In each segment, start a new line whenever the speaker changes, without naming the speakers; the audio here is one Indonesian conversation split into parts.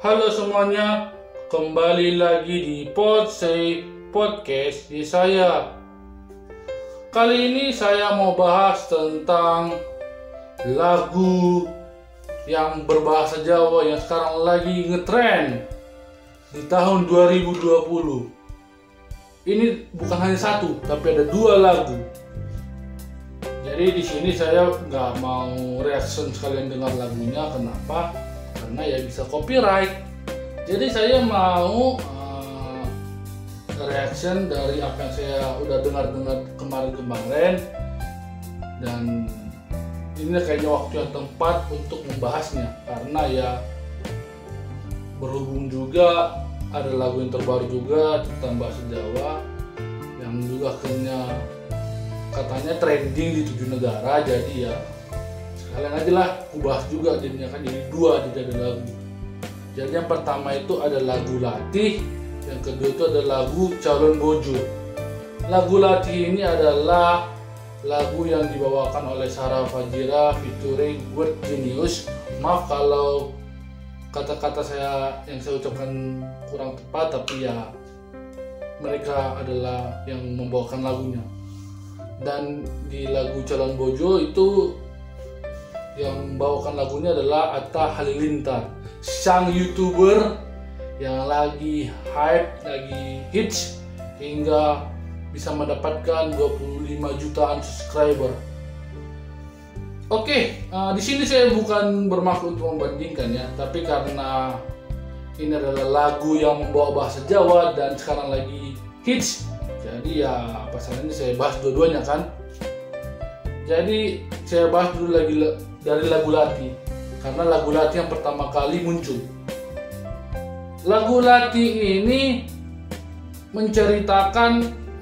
Halo semuanya, kembali lagi di Podsay Podcast di saya. Kali ini saya mau bahas tentang lagu yang berbahasa Jawa yang sekarang lagi ngetren di tahun 2020. Ini bukan hanya satu, tapi ada dua lagu. Jadi di sini saya nggak mau reaction sekalian dengar lagunya. Kenapa? Karena ya bisa copyright. Jadi saya mau uh, reaction dari apa yang saya udah dengar-dengar kemarin-kemarin dan ini kayaknya waktu yang tepat untuk membahasnya. Karena ya berhubung juga ada lagu yang terbaru juga tentang bahasa Jawa yang juga akhirnya katanya trending di tujuh negara. Jadi ya sekalian aja lah aku bahas juga jadinya kan jadi dua jadi ada lagu. Jadi yang pertama itu ada lagu latih yang kedua itu ada lagu calon bojo. Lagu latih ini adalah lagu yang dibawakan oleh Sarah Fajira featuring Word Genius. Maaf kalau kata-kata saya yang saya ucapkan kurang tepat tapi ya mereka adalah yang membawakan lagunya. Dan di lagu Calon Bojo itu yang membawakan lagunya adalah Atta Halilintar sang youtuber yang lagi hype lagi hits hingga bisa mendapatkan 25 jutaan subscriber Oke, uh, di sini saya bukan bermaksud untuk membandingkan ya, tapi karena ini adalah lagu yang membawa bahasa Jawa dan sekarang lagi hits, jadi ya apa salahnya saya bahas dua-duanya kan. Jadi saya bahas dulu lagi dari lagu Lati, karena lagu Lati yang pertama kali muncul. Lagu Lati ini menceritakan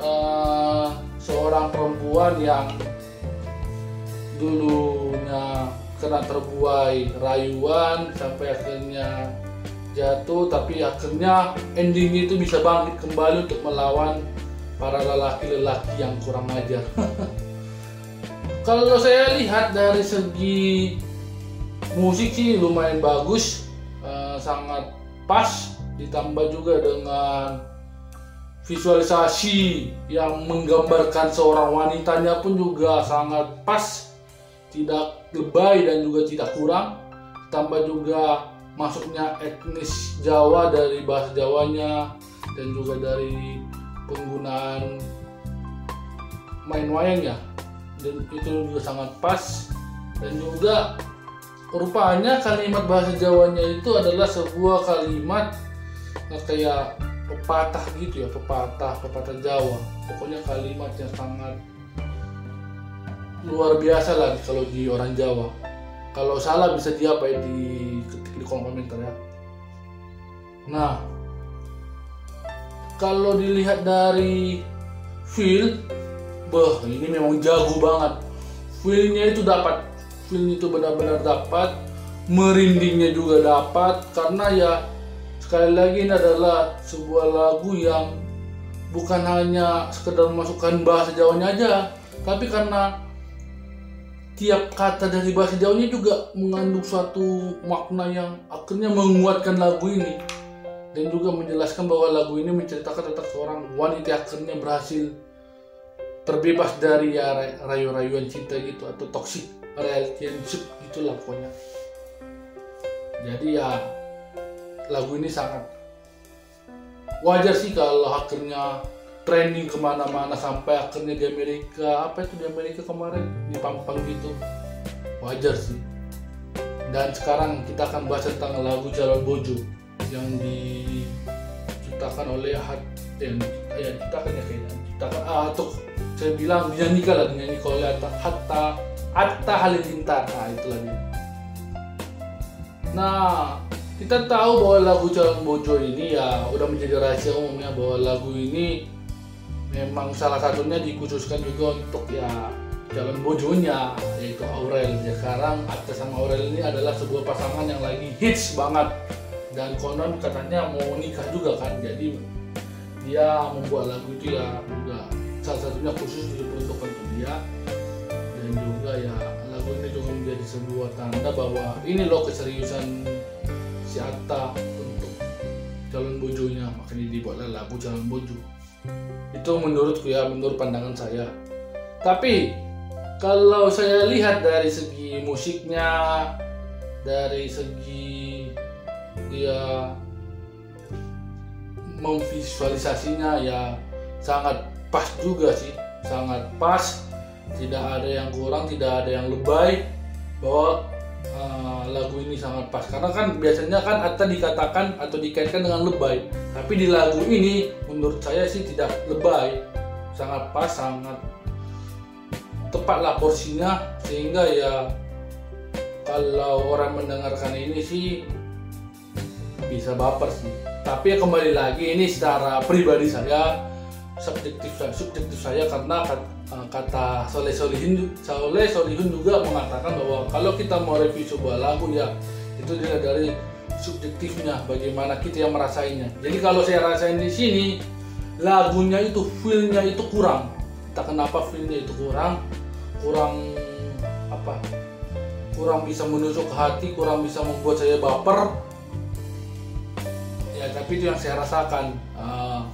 uh, seorang perempuan yang dulunya kena terbuai rayuan sampai akhirnya jatuh tapi akhirnya endingnya itu bisa bangkit kembali untuk melawan para lelaki-lelaki yang kurang ajar kalau saya lihat dari segi musik sih lumayan bagus uh, sangat pas ditambah juga dengan visualisasi yang menggambarkan seorang wanitanya pun juga sangat pas tidak lebay dan juga tidak kurang. Tambah juga masuknya etnis Jawa dari bahasa Jawanya dan juga dari penggunaan main wayang ya dan itu juga sangat pas dan juga rupanya kalimat bahasa Jawanya itu adalah sebuah kalimat kayak pepatah gitu ya pepatah pepatah Jawa pokoknya kalimat yang sangat luar biasa lah kalau di orang Jawa. Kalau salah bisa di apa ya di ketik di kolom komentar ya. Nah, kalau dilihat dari feel, bah ini memang jago banget. Feelnya itu dapat, feel itu benar-benar dapat, merindingnya juga dapat. Karena ya sekali lagi ini adalah sebuah lagu yang bukan hanya sekedar memasukkan bahasa Jawanya aja, tapi karena tiap kata dari bahasa Jawanya juga mengandung suatu makna yang akhirnya menguatkan lagu ini. Dan juga menjelaskan bahwa lagu ini menceritakan tentang seorang wanita akhirnya berhasil terbebas dari ya rayu-rayuan cinta gitu atau toxic relationship gitulah pokoknya. Jadi ya lagu ini sangat wajar sih kalau akhirnya trending ke mana-mana sampai akhirnya di Amerika apa itu di Amerika kemarin? Di pampang gitu. Wajar sih. Dan sekarang kita akan bahas tentang lagu Calon Bojo yang diciptakan oleh Hat yang ya diciptakan ya kayaknya diciptakan ah, atau saya bilang dinyanyikan lah dinyanyikan oleh Hatta Hatta Hatta Halilintar. Nah itulah dia. Nah kita tahu bahwa lagu Calon Bojo ini ya udah menjadi rahasia umumnya bahwa lagu ini memang salah satunya dikhususkan juga untuk ya calon bojonya yaitu Aurel. Ya sekarang Atta sama Aurel ini adalah sebuah pasangan yang lagi hits banget. Dan konon katanya mau nikah juga kan jadi dia membuat lagu itu ya juga salah satunya khusus diperuntukkan untuk dia dan juga ya lagu ini juga menjadi sebuah tanda bahwa ini loh keseriusan si Atta calon bojonya. Makanya dibuatlah lagu calon bojo. Itu menurutku ya menurut pandangan saya. Tapi kalau saya lihat dari segi musiknya dari segi dia memvisualisasinya ya sangat pas juga sih sangat pas. Tidak ada yang kurang tidak ada yang lebay bahwa uh, lagu ini sangat pas. Karena kan biasanya kan atau dikatakan atau dikaitkan dengan lebay. Tapi di lagu ini menurut saya sih tidak lebay. Sangat pas sangat tepatlah porsinya. Sehingga ya kalau orang mendengarkan ini sih bisa baper sih tapi kembali lagi ini secara pribadi saya subjektif subjektif saya karena eh, kata Soleh Solihin Soleh Solihun juga mengatakan bahwa kalau kita mau review sebuah lagu ya itu dilihat dari subjektifnya bagaimana kita yang merasainnya. Jadi kalau saya rasain di sini lagunya itu feelnya itu kurang. Tak kenapa feelnya itu kurang kurang apa kurang bisa menusuk hati kurang bisa membuat saya baper tapi itu yang saya rasakan. Uh,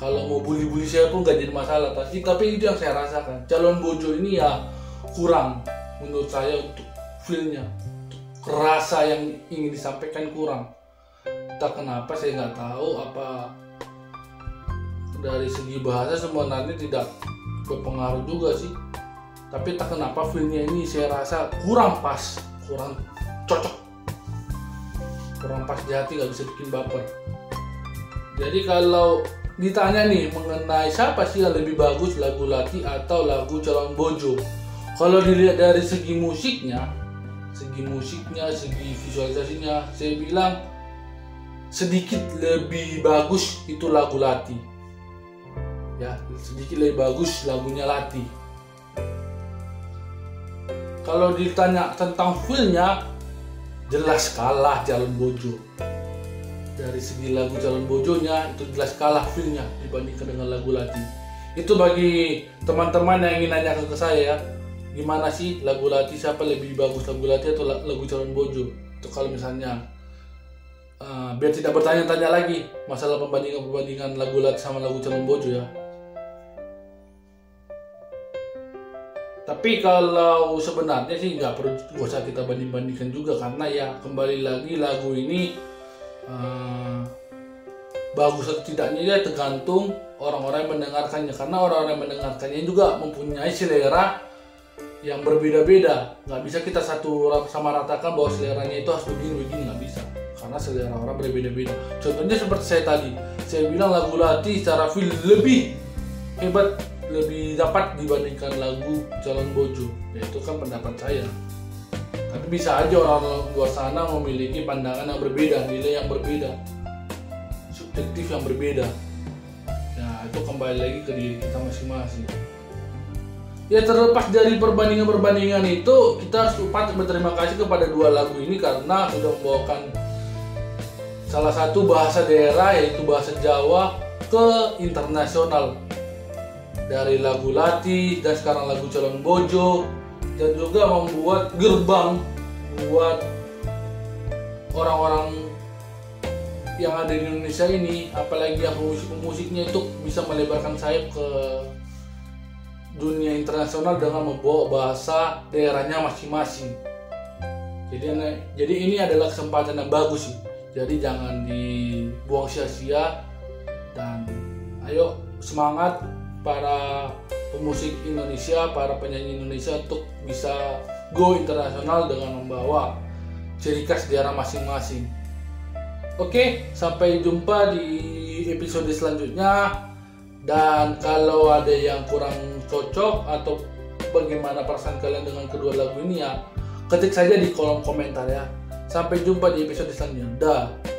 kalau mau bully-bully saya pun gak jadi masalah tapi tapi itu yang saya rasakan. Calon bojo ini ya kurang menurut saya untuk feelnya. Rasa yang ingin disampaikan kurang. Tak kenapa saya nggak tahu apa dari segi bahasa sebenarnya tidak berpengaruh juga sih. Tapi tak kenapa feelnya ini saya rasa kurang pas kurang cocok. Kurang pas di hati nggak bisa bikin baper jadi kalau ditanya nih mengenai siapa sih yang lebih bagus lagu Lati atau lagu Calon Bojo? Kalau dilihat dari segi musiknya segi musiknya segi visualisasinya saya bilang sedikit lebih bagus itu lagu Lati ya sedikit lebih bagus lagunya Lati kalau ditanya tentang feelnya jelas kalah Calon Bojo dari segi lagu Calon Bojonya itu jelas kalah feelnya dibandingkan dengan lagu Lati itu bagi teman-teman yang ingin nanya ke saya ya. Gimana sih lagu Lati siapa lebih bagus lagu Lati atau lagu Calon Bojo? Itu kalau misalnya uh, biar tidak bertanya-tanya lagi masalah pembandingan-pembandingan lagu Lati sama lagu Calon Bojo ya. Tapi kalau sebenarnya sih nggak perlu usah kita banding bandingkan juga karena ya kembali lagi lagu ini uh, bagus atau tidaknya ya tergantung orang-orang yang mendengarkannya. Karena orang-orang yang mendengarkannya juga mempunyai selera yang berbeda-beda. Nggak bisa kita satu sama ratakan bahwa seleranya itu harus begini begini. Nggak bisa. Karena selera orang berbeda-beda. Contohnya seperti saya tadi. Saya bilang lagu Lati secara feel lebih hebat lebih dapat dibandingkan lagu Calon Bojo. Ya itu kan pendapat saya tapi bisa aja orang luar sana memiliki pandangan yang berbeda nilai yang berbeda subjektif yang berbeda. Nah itu kembali lagi ke diri kita masing-masing. Ya terlepas dari perbandingan-perbandingan itu kita harus berterima kasih kepada dua lagu ini karena sudah membawakan salah satu bahasa daerah yaitu bahasa Jawa ke internasional. Dari lagu Lati dan sekarang lagu Calon Bojo dan juga membuat gerbang buat orang-orang yang ada di Indonesia ini apalagi yang pemusik-pemusiknya itu bisa melebarkan sayap ke dunia internasional dengan membawa bahasa daerahnya masing-masing. Jadi jadi ini adalah kesempatan yang bagus sih. Jadi jangan dibuang sia-sia dan ayo semangat para pemusik Indonesia, para penyanyi Indonesia untuk bisa go internasional dengan membawa ciri khas daerah masing-masing. Oke, sampai jumpa di episode selanjutnya. Dan kalau ada yang kurang cocok atau bagaimana perasaan kalian dengan kedua lagu ini ya, ketik saja di kolom komentar ya. Sampai jumpa di episode selanjutnya. Dah.